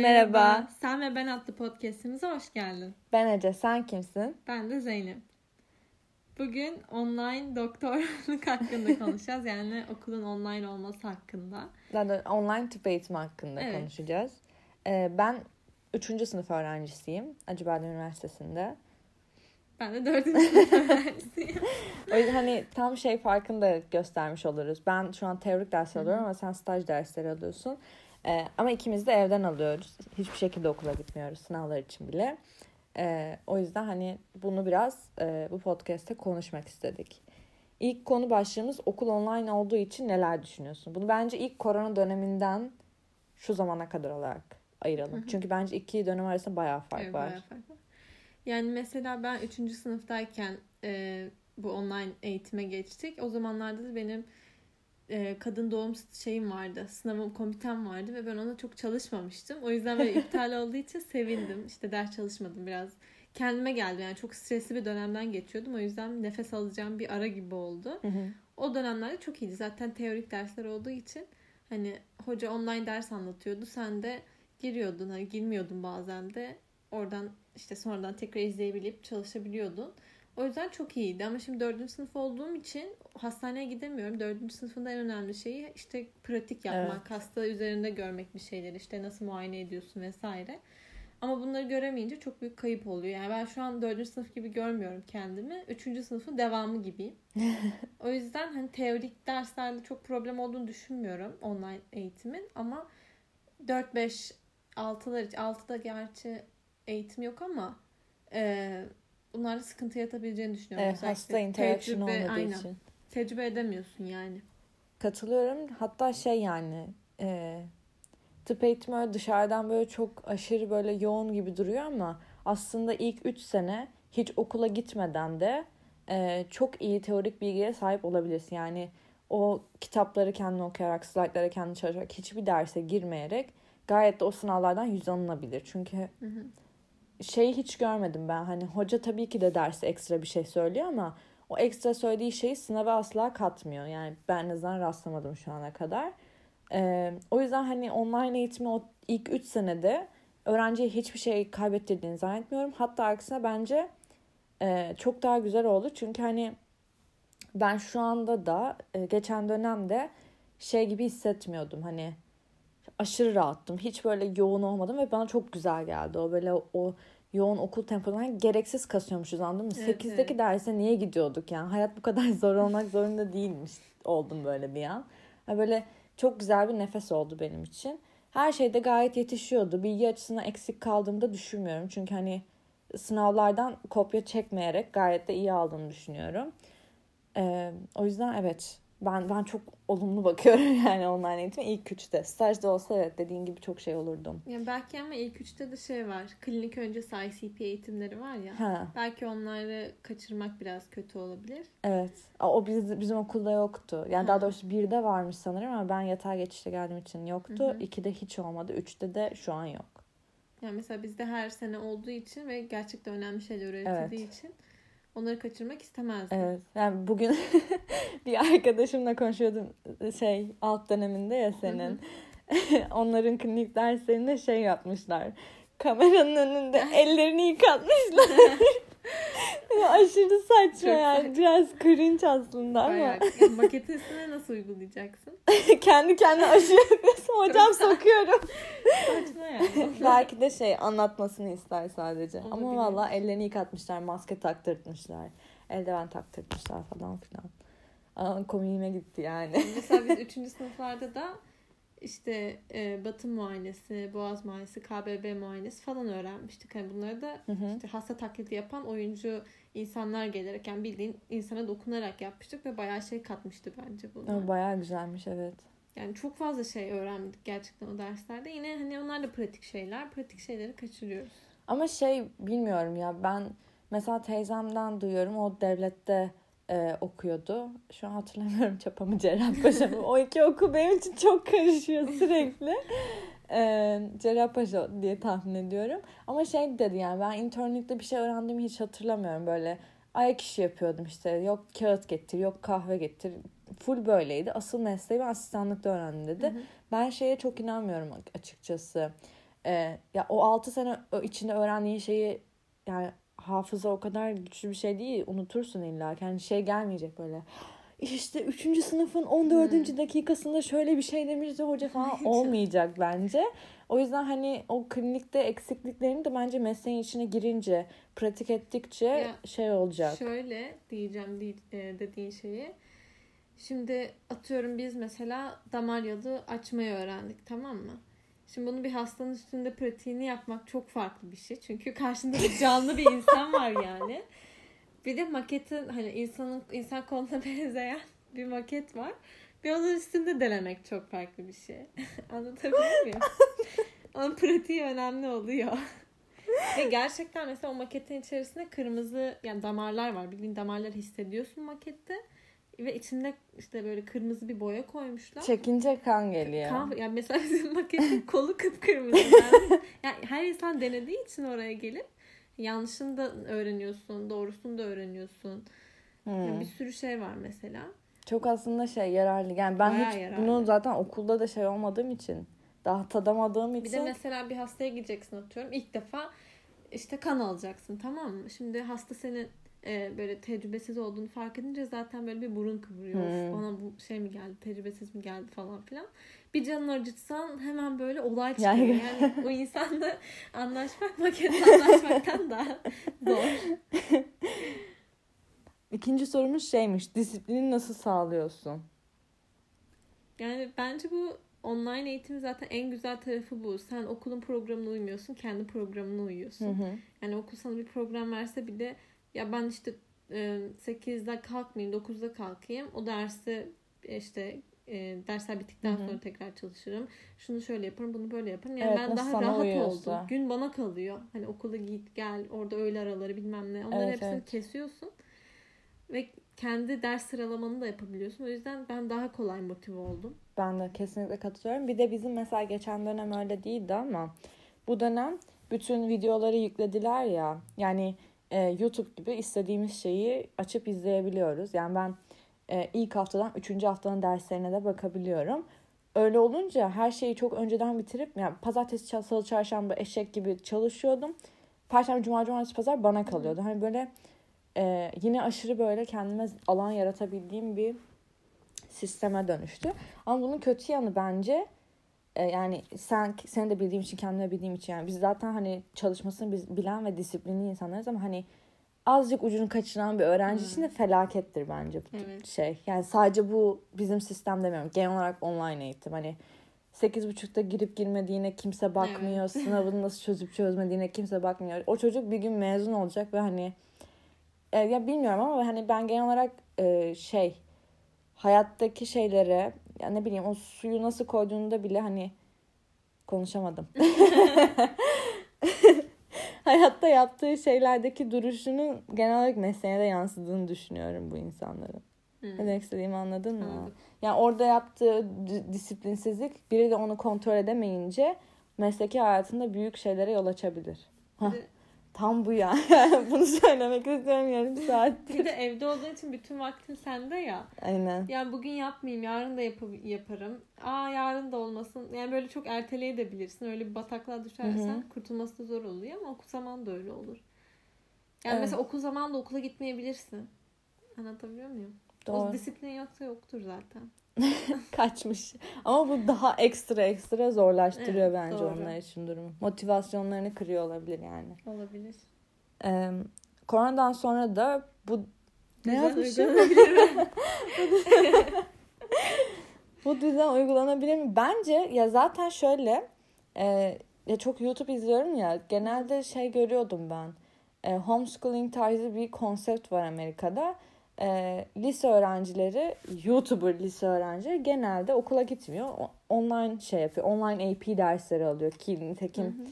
Merhaba. Sen ve Ben adlı podcastimize hoş geldin. Ben Ece, sen kimsin? Ben de Zeynep. Bugün online doktorluk hakkında konuşacağız. Yani okulun online olması hakkında. Zaten online tıp eğitimi hakkında Evet. konuşacağız. Ee, ben 3. sınıf öğrencisiyim Acıbadem Üniversitesi'nde. Ben de dördüncü sınıf öğrencisiyim. O yüzden hani tam şey farkını da göstermiş oluruz. Ben şu an teorik ders alıyorum ama sen staj dersleri alıyorsun. Ee, ama ikimiz de evden alıyoruz. Hiçbir şekilde okula gitmiyoruz sınavlar için bile. Ee, o yüzden hani bunu biraz e, bu podcast'te konuşmak istedik. İlk konu başlığımız okul online olduğu için neler düşünüyorsun? Bunu bence ilk korona döneminden şu zamana kadar olarak ayıralım. Çünkü bence iki dönem arasında bayağı fark Evet, var. bayağı fark var. Yani mesela ben üçüncü sınıftayken e, bu online eğitime geçtik. O zamanlarda da benim e, kadın doğum şeyim vardı. Sınavım, komitem vardı ve ben ona çok çalışmamıştım. O yüzden böyle iptal olduğu için sevindim. İşte ders çalışmadım biraz. Kendime geldim yani çok stresli bir dönemden geçiyordum. O yüzden nefes alacağım bir ara gibi oldu. Hı hı. O dönemlerde çok iyiydi. Zaten teorik dersler olduğu için hani hoca online ders anlatıyordu. Sen de giriyordun. Hani girmiyordun bazen de. Oradan işte sonradan tekrar izleyebilip çalışabiliyordun. O yüzden çok iyiydi. Ama şimdi dördüncü sınıf olduğum için hastaneye gidemiyorum. Dördüncü sınıfın da en önemli şeyi işte pratik yapmak. Hasta üzerinde görmek bir şeyleri. işte nasıl muayene ediyorsun vesaire. Ama bunları göremeyince çok büyük kayıp oluyor. Yani ben şu an dördüncü sınıf gibi görmüyorum kendimi. Üçüncü sınıfın devamı gibiyim. o yüzden hani teorik derslerde çok problem olduğunu düşünmüyorum online eğitimin. Ama 4, 5, 6'lar için 6'da gerçi eğitim yok ama e, bunlarda sıkıntı yaratabileceğini düşünüyorum. Evet, Özellikle hasta interaction tecrübe- olmadığı aynen. için. Tecrübe edemiyorsun yani. Katılıyorum. Hatta şey yani e, tıp eğitimi öyle dışarıdan böyle çok aşırı böyle yoğun gibi duruyor ama aslında ilk 3 sene hiç okula gitmeden de e, çok iyi teorik bilgiye sahip olabilirsin. Yani o kitapları kendin okuyarak, slaytlara kendin çalışarak, hiçbir derse girmeyerek gayet de o sınavlardan yüz alınabilir. Çünkü Hı hı. Şeyi hiç görmedim ben. Hani hoca tabii ki de derse ekstra bir şey söylüyor ama o ekstra söylediği şeyi sınava asla katmıyor. Yani ben en azından rastlamadım şu ana kadar. Ee, o yüzden hani online eğitimi o ilk 3 senede öğrenciye hiçbir şey kaybettirdiğini zannetmiyorum. Hatta aksine bence e, çok daha güzel oldu. Çünkü hani ben şu anda da e, geçen dönemde şey gibi hissetmiyordum. Hani aşırı rahattım. Hiç böyle yoğun olmadım ve bana çok güzel geldi. O böyle o yoğun okul temposundan gereksiz kasıyormuşuz anladın mı? Evet, 8'deki evet. derse niye gidiyorduk yani? Hayat bu kadar zor olmak zorunda değilmiş oldum böyle bir an. Ve böyle çok güzel bir nefes oldu benim için. Her şeyde gayet yetişiyordu. Bilgi açısından eksik kaldığımı da düşünmüyorum. Çünkü hani sınavlardan kopya çekmeyerek gayet de iyi aldığını düşünüyorum. Ee, o yüzden evet ben ben çok olumlu bakıyorum yani online eğitime ilk üçte. Stajda olsa evet dediğin gibi çok şey olurdum. Yani belki ama ilk üçte de şey var. Klinik öncesi ICP eğitimleri var ya. Ha Belki onları kaçırmak biraz kötü olabilir. evet. O biz, bizim okulda yoktu. Yani daha Ha. doğrusu birde varmış sanırım ama ben yatay geçişte geldiğim için yoktu. Hı hı. İkide hiç olmadı. Üçte de şu an yok. Yani mesela bizde her sene olduğu için ve gerçekten önemli şeyler öğretildiği için onları kaçırmak istemezdim. Evet. Yani bugün bir arkadaşımla konuşuyordum şey alt döneminde ya senin. Onların klinik derslerinde şey yapmışlar. Kameranın önünde ellerini yıkatmışlar. Aşırı saçma Çok yani. saçma. Biraz cringe aslında ama. Bayağı. Maketesine nasıl uygulayacaksın? Kendi kendine aşı yapıyorsun. Hocam sokuyorum. Saçma yani. Belki de şey anlatmasını ister sadece. Ama Olabilir. valla ellerini yıkatmışlar. Maske taktırtmışlar. Eldiven taktırtmışlar falan filan. Aa, komiğime gitti yani. Mesela biz 3. sınıflarda da işte e, batın muayenesi, boğaz muayenesi, KBB muayenesi falan öğrenmiştik. Hani bunları da Hı hı. işte hasta taklidi yapan oyuncu insanlar gelerek yani bildiğin insana dokunarak yapmıştık ve bayağı şey katmıştı bence bunlar. Bayağı güzelmiş evet. Yani çok fazla şey öğrendik gerçekten o derslerde. Yine hani onlar da pratik şeyler. Pratik şeyleri kaçırıyoruz. Ama şey bilmiyorum ya ben mesela teyzemden duyuyorum o devlette e, okuyordu. Şu an hatırlamıyorum Çapa mı Cerrahpaşa mı? O iki okul benim için çok karışıyor sürekli. E, Cerrahpaşa diye tahmin ediyorum. Ama şey dedi yani ben internette bir şey öğrendiğimi hiç hatırlamıyorum. Böyle ayak işi yapıyordum işte. Yok kağıt getir, yok kahve getir. Full böyleydi. Asıl mesleği ben asistanlıkta öğrendim dedi. Hı hı. Ben şeye çok inanmıyorum açıkçası. e, ya o 6 sene içinde öğrendiğin şeyi yani hafıza o kadar güçlü bir şey değil. Unutursun illa. Yani şey gelmeyecek böyle. İşte 3. sınıfın 14. Hmm. dakikasında şöyle bir şey demişti hoca falan olmayacak bence. O yüzden hani o klinikte eksikliklerini de bence mesleğin içine girince, pratik ettikçe ya, şey olacak. Şöyle diyeceğim e, dediğin şeyi. Şimdi atıyorum biz mesela damar yolu açmayı öğrendik tamam mı? Şimdi bunu bir hastanın üstünde pratiğini yapmak çok farklı bir şey. Çünkü karşında bir canlı bir insan var yani. Bir de maketin hani insanın insan koluna benzeyen bir maket var. Bir onun üstünde denemek çok farklı bir şey. Anlatabiliyor muyum? Onun pratiği önemli oluyor. Ve gerçekten mesela o maketin içerisinde kırmızı yani damarlar var. Bildiğin damarları hissediyorsun makette. Ve içinde işte böyle kırmızı bir boya koymuşlar. Çekince kan geliyor. Kan, yani mesela bizim maketin kolu kıpkırmızı. Yani, yani her insan denediği için oraya gelip yanlışını da öğreniyorsun, doğrusunu da öğreniyorsun. Hmm. Yani bir sürü şey var mesela. Çok aslında şey yararlı. Yani ben Bayağı hiç yararlı. bunu zaten okulda da şey olmadığım için daha tadamadığım için. Bir de mesela bir hastaya gideceksin atıyorum. İlk defa işte kan alacaksın tamam mı? Şimdi hasta senin e, böyle tecrübesiz olduğunu fark edince zaten böyle bir burun kıvırıyor. Hmm. Bana bu şey mi geldi, tecrübesiz mi geldi falan filan. Bir canını acıtsan hemen böyle olay çıkıyor. Yani, yani o insanla anlaşmak makine anlaşmaktan daha zor. İkinci sorumuz şeymiş. Disiplini nasıl sağlıyorsun? Yani bence bu online eğitim zaten en güzel tarafı bu. Sen okulun programına uymuyorsun, kendi programına uyuyorsun. Hı hı. Yani okul sana bir program verse bile ya ben işte 8'de kalkmayayım 9'da kalkayım o dersi işte e, dersler bittikten Hı-hı. sonra tekrar çalışırım. Şunu şöyle yaparım, bunu böyle yaparım. Yani evet, ben daha rahat uyuyorsa. oldum. Gün bana kalıyor. Hani okula git, gel, orada öğle araları bilmem ne. Onların evet, hepsini evet. kesiyorsun. Ve kendi ders sıralamanı da yapabiliyorsun. O yüzden ben daha kolay motive oldum. Ben de kesinlikle katılıyorum. Bir de bizim mesela geçen dönem öyle değildi ama bu dönem bütün videoları yüklediler ya. Yani e, YouTube gibi istediğimiz şeyi açıp izleyebiliyoruz. Yani ben e, ilk haftadan üçüncü haftanın derslerine de bakabiliyorum. Öyle olunca her şeyi çok önceden bitirip yani pazartesi, salı, çarşamba eşek gibi çalışıyordum. Perşembe, cuma, cumartesi, pazar bana kalıyordu. Hani böyle e, yine aşırı böyle kendime alan yaratabildiğim bir sisteme dönüştü. Ama bunun kötü yanı bence e, yani sen sen de bildiğim için kendime bildiğim için yani biz zaten hani çalışmasını biz bilen ve disiplinli insanlarız ama hani azıcık ucunu kaçıran bir öğrenci hmm. için de felakettir bence bu evet. şey. Yani sadece bu bizim sistem demiyorum. Genel olarak online eğitim hani sekiz buçukta girip girmediğine kimse bakmıyor. Evet. Sınavını nasıl çözüp çözmediğine kimse bakmıyor. O çocuk bir gün mezun olacak ve hani e, ya bilmiyorum ama hani ben genel olarak e, şey hayattaki şeylere ya ne bileyim o suyu nasıl koyduğunda bile hani konuşamadım. Hayatta yaptığı şeylerdeki duruşunu genel olarak mesleğine de yansıdığını düşünüyorum bu insanların. Hmm. Ne demek istediğimi anladın mı? Anladım. Yani orada yaptığı disiplinsizlik biri de onu kontrol edemeyince mesleki hayatında büyük şeylere yol açabilir. Hah. Tam bu ya. Bunu söylemek istiyorum yarım saattir. Bir de evde olduğun için bütün vaktin sende ya. Aynen. Yani bugün yapmayayım, yarın da yap yaparım. Aa yarın da olmasın. Yani böyle çok erteleyebilirsin. Öyle bir bataklığa düşersen Hı-hı. kurtulması da zor oluyor ama okul zaman da öyle olur. Yani evet. mesela okul zamanında okula gitmeyebilirsin. Anlatabiliyor muyum? Doğru. O disiplin yoksa yoktur zaten. Kaçmış. Ama bu daha ekstra ekstra zorlaştırıyor evet, bence doğru. onlar için durumu. Motivasyonlarını kırıyor olabilir yani. Olabilir. Ee, koronadan sonra da bu ne yazmışım? bu düzen uygulanabilir mi? Bence ya zaten şöyle e, ya çok YouTube izliyorum ya genelde şey görüyordum ben. E, homeschooling tarzı bir konsept var Amerika'da e, lise öğrencileri, YouTuber lise öğrencileri genelde okula gitmiyor. Online şey yapıyor. Online AP dersleri alıyor ki nitekim hı hı.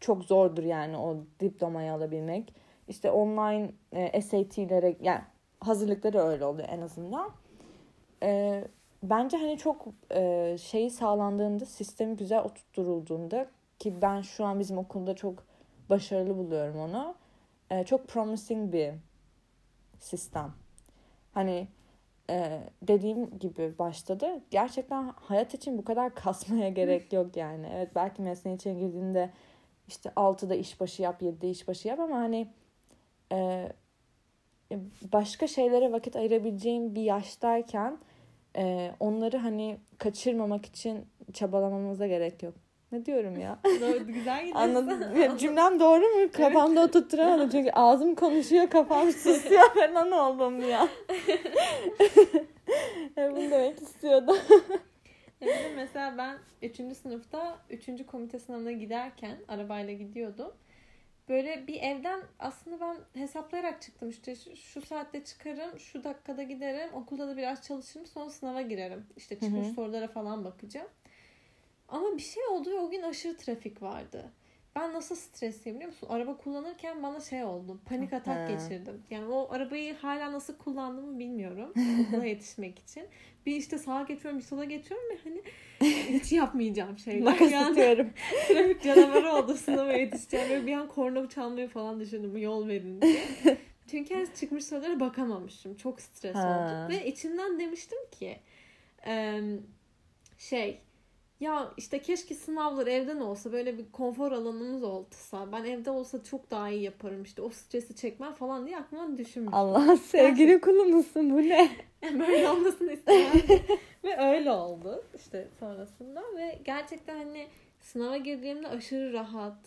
çok zordur yani o diplomayı alabilmek. İşte online e, SAT'lere yani hazırlıkları öyle oluyor en azından. E, bence hani çok e, şeyi sağlandığında, sistemi güzel oturtulduğunda ki ben şu an bizim okulda çok başarılı buluyorum onu. E, çok promising bir sistem. Hani e, dediğim gibi başladı. Gerçekten hayat için bu kadar kasmaya gerek yok yani. Evet belki mesleğin içine girdiğinde işte 6'da işbaşı yap, 7'de işbaşı yap ama hani e, başka şeylere vakit ayırabileceğim bir yaştayken e, onları hani kaçırmamak için çabalamamıza gerek yok. Ne diyorum ya? Doğru, güzel gidiyorsun. Anladım. Cümlem doğru mu? Kafamda evet. oturtturamadım. Çünkü ağzım konuşuyor, kafam susuyor. Ben ne oldum ya? Bunu demek istiyordum. Evet, mesela ben 3. sınıfta 3. komite sınavına giderken arabayla gidiyordum. Böyle bir evden aslında ben hesaplayarak çıktım işte şu, şu saatte çıkarım, şu dakikada giderim, okulda da biraz çalışırım, sonra sınava girerim. İşte çıkmış Hı-hı. sorulara falan bakacağım. Ama bir şey oldu ve o gün aşırı trafik vardı. Ben nasıl stresliyim biliyor musun? Araba kullanırken bana şey oldu. Panik atak He. geçirdim. Yani o arabayı hala nasıl kullandığımı bilmiyorum. Okula yetişmek için. Bir işte sağa geçiyorum bir sola geçiyorum ve hani hiç yapmayacağım şeyler. Makas yani, trafik canavarı oldu sınava yetişeceğim. Ve bir an korna çalmayı falan düşündüm. Yol verin diye. Çünkü yani çıkmış sorulara bakamamışım. Çok stres oldum. Ve içimden demiştim ki şey ya işte keşke sınavlar evden olsa böyle bir konfor alanımız olsa ben evde olsa çok daha iyi yaparım işte o stresi çekmem falan diye aklıma düşünmüştüm. Allah sevgili kulu musun bu ne? böyle olmasını istemem. ve öyle oldu işte sonrasında ve gerçekten hani sınava girdiğimde aşırı rahat.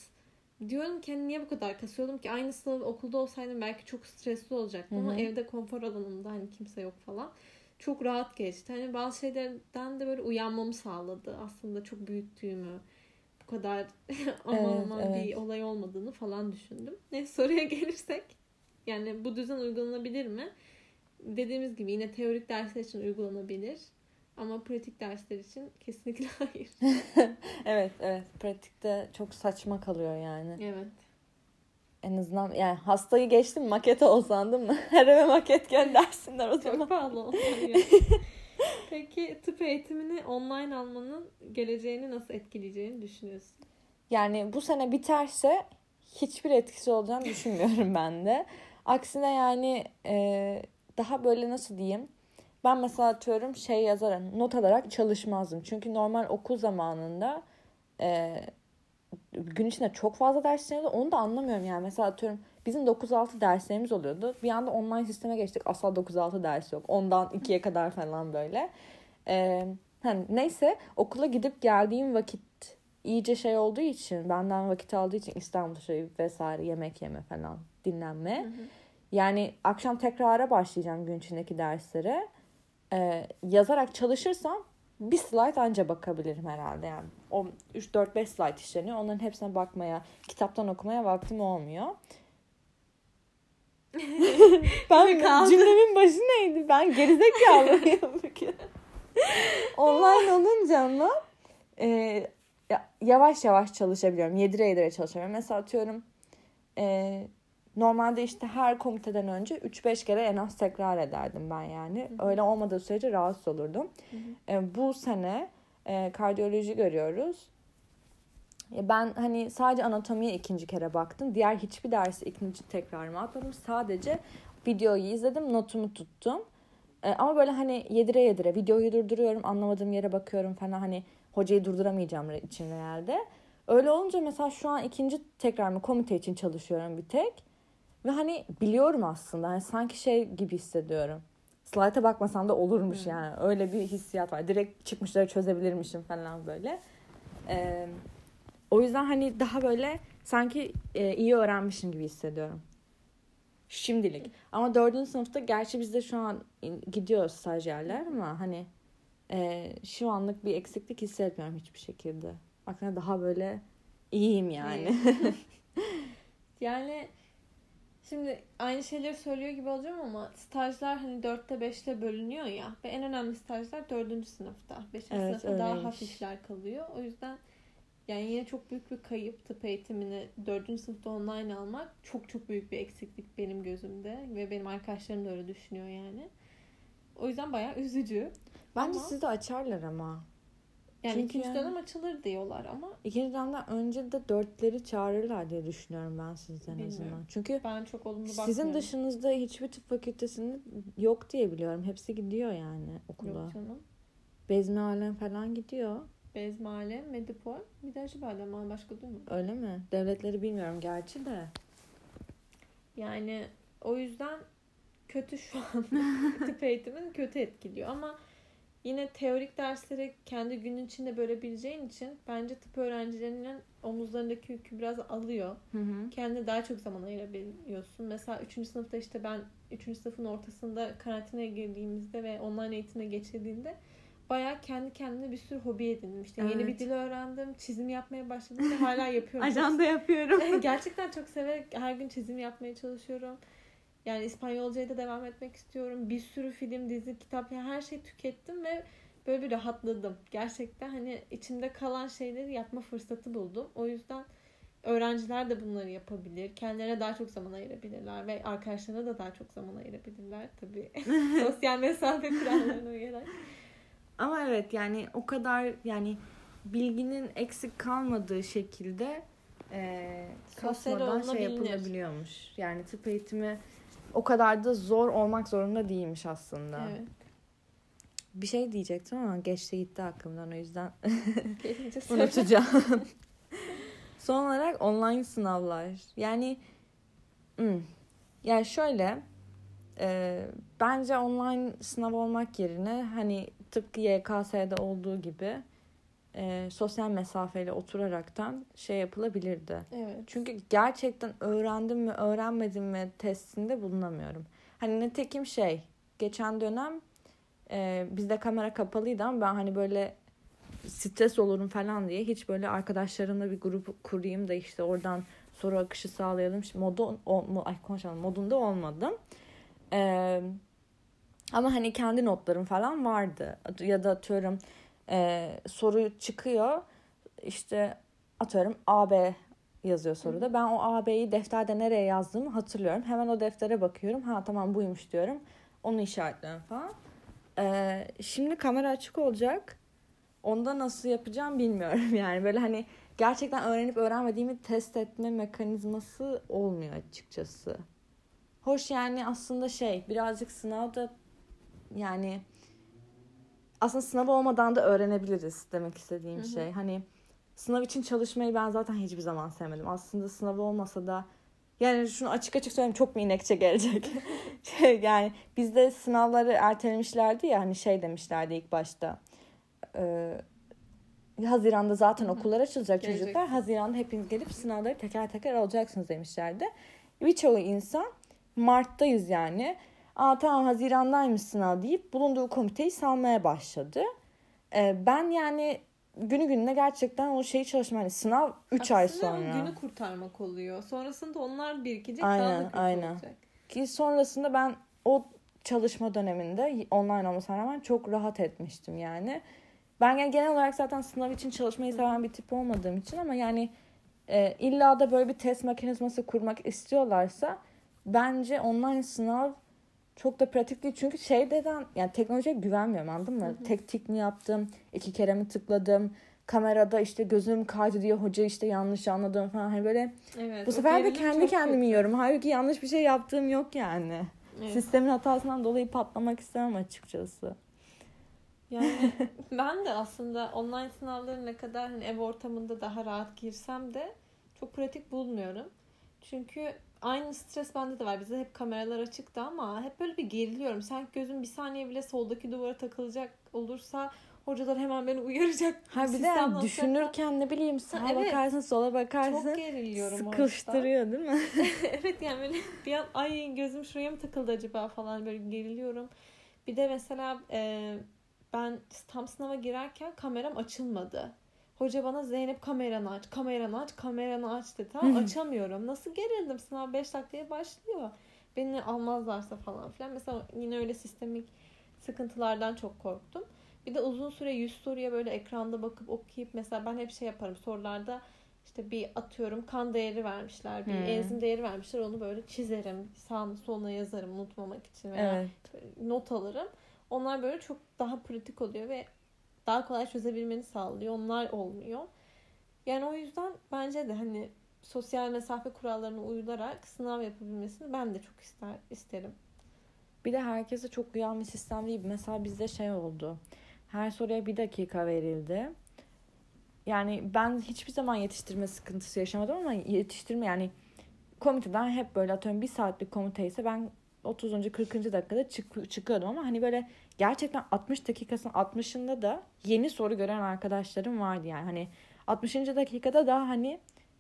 Diyorum ki hani niye bu kadar kasıyordum ki aynı sınav okulda olsaydım belki çok stresli olacaktı ama evde konfor alanımda hani kimse yok falan çok rahat geçti. Hani bazı şeylerden de böyle uyanmamı sağladı. Aslında çok büyüttüğümü, bu kadar aman evet, aman evet. bir olay olmadığını falan düşündüm. Ne soruya gelirsek yani bu düzen uygulanabilir mi? Dediğimiz gibi yine teorik dersler için uygulanabilir. Ama pratik dersler için kesinlikle hayır. evet evet pratikte çok saçma kalıyor yani. Evet en azından yani hastayı geçtim maket olsan değil mi? Her eve maket göndersinler o zaman. Çok pahalı Peki tıp eğitimini online almanın geleceğini nasıl etkileyeceğini düşünüyorsun? Yani bu sene biterse hiçbir etkisi olacağını düşünmüyorum ben de. Aksine yani e, daha böyle nasıl diyeyim? Ben mesela atıyorum şey yazarım not alarak çalışmazdım. Çünkü normal okul zamanında e, gün içinde çok fazla dersler oluyor. Onu da anlamıyorum yani. Mesela atıyorum bizim 9-6 derslerimiz oluyordu. Bir anda online sisteme geçtik. Asla 9-6 ders yok. Ondan 2'ye kadar falan böyle. Ee, hani neyse okula gidip geldiğim vakit iyice şey olduğu için benden vakit aldığı için İstanbul trafiği vesaire yemek yeme falan dinlenme. Hı hı. Yani akşam tekrara başlayacağım gün içindeki derslere. Ee, yazarak çalışırsam bir slide anca bakabilirim herhalde yani. O 3-4-5 slide işleniyor. Onların hepsine bakmaya, kitaptan okumaya vaktim olmuyor. ben cümlemin başı neydi? Ben gerizekalıyım. Online olunca ama e, yavaş yavaş çalışabiliyorum. Yedire yedire çalışabiliyorum. Mesela atıyorum e, Normalde işte her komiteden önce 3-5 kere en az tekrar ederdim ben yani. Hı hı. Öyle olmadığı sürece rahatsız olurdum. E, bu sene e, kardiyoloji görüyoruz. E, ben hani sadece anatomiye ikinci kere baktım. Diğer hiçbir dersi ikinci tekrarıma atmadım. Sadece videoyu izledim, notumu tuttum. E, ama böyle hani yedire yedire videoyu durduruyorum, anlamadığım yere bakıyorum falan hani hocayı durduramayacağım için herhalde. Öyle olunca mesela şu an ikinci tekrar mı komite için çalışıyorum bir tek. Ve hani biliyorum aslında. Hani sanki şey gibi hissediyorum. Slide'a bakmasam da olurmuş hmm. yani. Öyle bir hissiyat var. Direkt çıkmışları çözebilirmişim falan böyle. Ee, o yüzden hani daha böyle sanki e, iyi öğrenmişim gibi hissediyorum. Şimdilik. Ama dördüncü sınıfta gerçi biz de şu an gidiyoruz stajyerler ama hani e, şu anlık bir eksiklik hissetmiyorum hiçbir şekilde. Aslında daha böyle iyiyim yani. yani Şimdi aynı şeyleri söylüyor gibi olacağım ama stajlar hani 4'te 5'te bölünüyor ya. Ve en önemli stajlar 4. sınıfta. 5. Evet, sınıfta öyleymiş. daha hafifler kalıyor. O yüzden yani yine çok büyük bir kayıp tıp eğitimini 4. sınıfta online almak. Çok çok büyük bir eksiklik benim gözümde. Ve benim arkadaşlarım da öyle düşünüyor yani. O yüzden bayağı üzücü. Bence ama... sizi açarlar ama. Yani Çünkü ikinci yani- dönem açılır diyorlar ama İkinci dönemden önce de dörtleri çağırırlar diye düşünüyorum ben sizden en Bilmiyorum. azından. Çünkü ben çok olumlu bakmıyorum. sizin dışınızda hiçbir tıp fakültesinde yok diye biliyorum. Hepsi gidiyor yani okula. Yok canım. Bezmi alem falan gidiyor. Bezmale, Medipol, bir de Acıbadem var. Başka duymadım. Öyle mi? Devletleri bilmiyorum gerçi de. Yani o yüzden kötü şu an tıp eğitimin kötü etkiliyor ama yine teorik dersleri kendi günün içinde bölebileceğin için bence tıp öğrencilerinin omuzlarındaki yükü biraz alıyor. Hı hı. Kendine daha çok zaman ayırabiliyorsun. Mesela 3. sınıfta işte ben 3. sınıfın ortasında karantinaya girdiğimizde ve online eğitime geçirdiğimde bayağı kendi kendine bir sürü hobi edindim. İşte yeni Evet. bir dil öğrendim, çizim yapmaya başladım ve hala yapıyorum. Ajanda yapıyorum. Gerçekten çok severek her gün çizim yapmaya çalışıyorum. Yani İspanyolcaya da devam etmek istiyorum. Bir sürü film, dizi, kitap yani her şeyi tükettim ve böyle bir rahatladım. Gerçekten hani içimde kalan şeyleri yapma fırsatı buldum. O yüzden öğrenciler de bunları yapabilir. Kendilerine daha çok zaman ayırabilirler ve arkadaşlarına da daha çok zaman ayırabilirler tabii. Sosyal mesafe kurallarına uyarak. Ama evet yani o kadar yani bilginin eksik kalmadığı şekilde e, Sosyal şey yapılabiliyormuş. Yani tıp eğitimi o kadar da zor olmak zorunda değilmiş aslında. Evet. Bir şey diyecektim ama geçti gitti aklımdan o yüzden unutacağım. Son olarak online sınavlar. Yani hmm, yani şöyle e, bence online sınav olmak yerine hani tıpkı YKS'de olduğu gibi e, sosyal mesafeyle oturaraktan şey yapılabilirdi. Evet. Çünkü gerçekten öğrendim mi öğrenmedim mi testinde bulunamıyorum. Hani nitekim şey geçen dönem e, bizde kamera kapalıydı ama ben hani böyle stres olurum falan diye hiç böyle arkadaşlarımla bir grup kurayım da işte oradan soru akışı sağlayalım. Şimdi modu, o, ay konuşalım modunda olmadım. E, ama hani kendi notlarım falan vardı. Ya da atıyorum e, soru çıkıyor işte atıyorum AB yazıyor soruda. Ben o AB'yi defterde nereye yazdığımı hatırlıyorum. Hemen o deftere bakıyorum. Ha tamam buymuş diyorum. Onu işaretliyorum falan. Ee, şimdi kamera açık olacak. Onda nasıl yapacağım bilmiyorum yani. Böyle hani gerçekten öğrenip öğrenmediğimi test etme mekanizması olmuyor açıkçası. Hoş yani aslında şey birazcık sınavda yani aslında sınav olmadan da öğrenebiliriz demek istediğim Hı hı. şey. Hani sınav için çalışmayı ben zaten hiçbir zaman sevmedim. Aslında sınav olmasa da yani şunu açık açık söyleyeyim çok mu inekçe gelecek? şey, yani bizde sınavları ertelemişlerdi ya hani şey demişlerdi ilk başta. Ee, Haziran'da zaten Hı hı. okullar açılacak Gelecek. çocuklar. Haziran'da hepiniz gelip sınavları teker teker alacaksınız demişlerdi. Birçoğu insan Mart'tayız yani. Aa tamam Haziran'daymış sınav deyip bulunduğu komiteyi salmaya başladı. Ee, ben yani günü gününe gerçekten o şeyi çalışmam. Yani sınav 3 ay sonra. günü kurtarmak oluyor. Sonrasında onlar birikecek daha Aynen, da kötü aynen. olacak. Ki sonrasında ben o çalışma döneminde online olmasına rağmen çok rahat etmiştim yani. Ben yani genel olarak zaten sınav için çalışmayı seven bir tip olmadığım için ama yani e, illa da böyle bir test mekanizması kurmak istiyorlarsa bence online sınav çok da pratik değil. Çünkü şeyden yani teknolojiye güvenmiyorum anladın mı? Hı hı. Tek tik mi yaptım, iki kere mi tıkladım, kamerada işte gözüm kaydı diye hoca işte yanlış anladım falan. Hani böyle Evet, bu sefer de kendi kendimi kötü. yiyorum. Halbuki yanlış bir şey yaptığım yok yani. Evet. Sistemin hatasından dolayı patlamak istemem açıkçası. Yani ben de aslında online sınavları ne kadar hani ev ortamında daha rahat girsem de çok pratik bulmuyorum. Çünkü aynı stres bende de var. Bizde hep kameralar açıktı ama hep böyle bir geriliyorum. Sanki gözüm bir saniye bile soldaki duvara takılacak olursa hocalar hemen beni uyaracak. Ha bir de yani düşünürken ne bileyim sağa Ha, evet. bakarsın sola bakarsın. Çok geriliyorum Sıkıştırıyor değil mi? evet yani böyle bir an ay gözüm şuraya mı takıldı acaba falan böyle geriliyorum. Bir de mesela e, ben tam sınava girerken kameram açılmadı. Hoca bana Zeynep kameranı aç, kameranı aç, kameranı aç dedi. Tamam açamıyorum. Nasıl gerildim? Sınav 5 dakikaya başlıyor. Beni almazlarsa falan filan. Mesela yine öyle sistemik sıkıntılardan çok korktum. Bir de uzun süre 100 soruya böyle ekranda bakıp okuyup mesela ben hep şey yaparım sorularda işte bir atıyorum kan değeri vermişler, bir Hmm. enzim değeri vermişler onu böyle çizerim, sağına soluna yazarım unutmamak için veya Evet. not alırım. Onlar böyle çok daha pratik oluyor ve daha kolay çözebilmeni sağlıyor. Onlar olmuyor. Yani o yüzden bence de hani sosyal mesafe kurallarına uyularak sınav yapabilmesini ben de çok ister isterim. Bir de herkese çok uyan bir sistem değil. Mesela bizde şey oldu. Her soruya bir dakika verildi. Yani ben hiçbir zaman yetiştirme sıkıntısı yaşamadım ama yetiştirme yani komiteden hep böyle atıyorum bir saatlik komite ise ben 30. 40. dakikada çık, çıkıyordum ama hani böyle gerçekten 60 dakikasının 60'ında da yeni soru gören arkadaşlarım vardı yani hani 60. dakikada da hani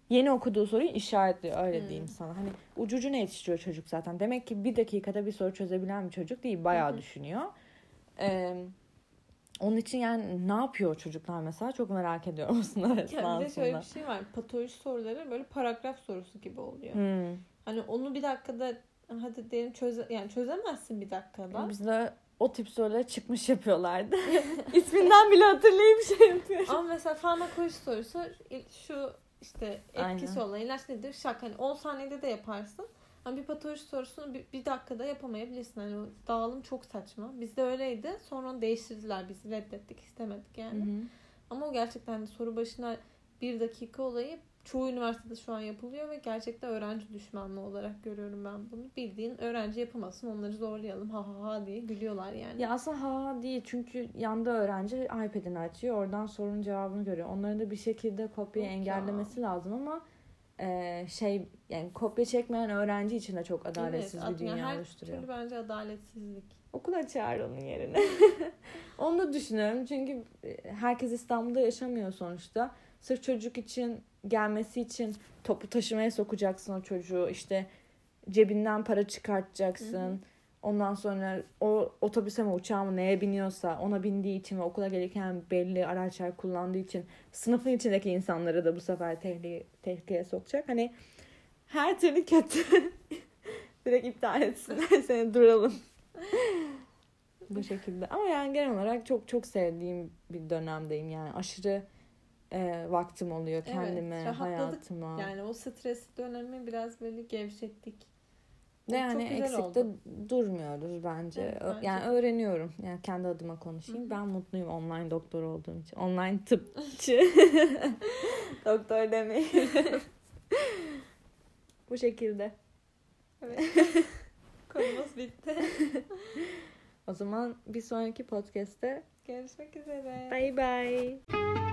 yeni okuduğu soruyu işaretliyor öyle hmm. diyeyim sana. Hani ucucuna yetiştiriyor çocuk zaten. Demek ki bir dakikada bir soru çözebilen bir çocuk değil. Bayağı hmm. düşünüyor. Ee, onun için yani ne yapıyor çocuklar mesela çok merak ediyorum sınav esnasında. Bir de şöyle bir şey var. Patoloji soruları böyle paragraf sorusu gibi oluyor. Hmm. Hani onu bir dakikada hadi diyelim çöze yani çözemezsin bir dakikada. Bizde o tip sorular çıkmış yapıyorlardı. İsminden bile hatırlayıp şey yapıyor. Ama mesela farmakoloji sorusu şu işte etkisi Aynen. olan ilaç nedir? Şak. Hani 10 saniyede de yaparsın. Ama bir patoloji sorusunu bir, bir dakikada yapamayabilirsin. Hani o dağılım çok saçma. Bizde öyleydi. Sonra değiştirdiler. Biz reddettik. istemedik yani. Hı hı. Ama o gerçekten soru başına bir dakika olayı çoğu üniversitede şu an yapılıyor ve gerçekten öğrenci düşmanlığı olarak görüyorum ben bunu. Bildiğin öğrenci yapamasın onları zorlayalım ha ha ha diye gülüyorlar yani. Ya aslında ha ha değil çünkü yanda öğrenci iPad'ini açıyor oradan sorunun cevabını görüyor. Onların da bir şekilde kopyayı Yok engellemesi ya. lazım ama e, şey yani kopya çekmeyen öğrenci için de çok adaletsiz evet, bir dünya her oluşturuyor. Her bence adaletsizlik. Okula çağır onun yerine. Onu da düşünüyorum çünkü herkes İstanbul'da yaşamıyor sonuçta. Sırf çocuk için gelmesi için topu taşımaya sokacaksın o çocuğu. İşte cebinden para çıkartacaksın. Hı hı. Ondan sonra o otobüse mi uçağa mı neye biniyorsa ona bindiği için ve okula gelirken belli araçlar kullandığı için sınıfın içindeki insanları da bu sefer tehlikeye, tehlikeye sokacak. Hani her türlü kötü. Direkt iptal etsinler seni duralım. bu şekilde. Ama yani genel olarak çok çok sevdiğim bir dönemdeyim yani. Aşırı e, vaktim oluyor kendime, evet, hayatıma. Yani o stresli dönemi biraz böyle gevşettik. Ne yani eksikte oldu. durmuyoruz bence. Evet, bence. Yani öğreniyorum. Yani kendi adıma konuşayım. Hı-hı. Ben mutluyum online doktor olduğum için. Online tıpçı. doktor demeyin. Bu şekilde. Evet. Konumuz bitti. o zaman bir sonraki podcast'te görüşmek üzere. Bye bye.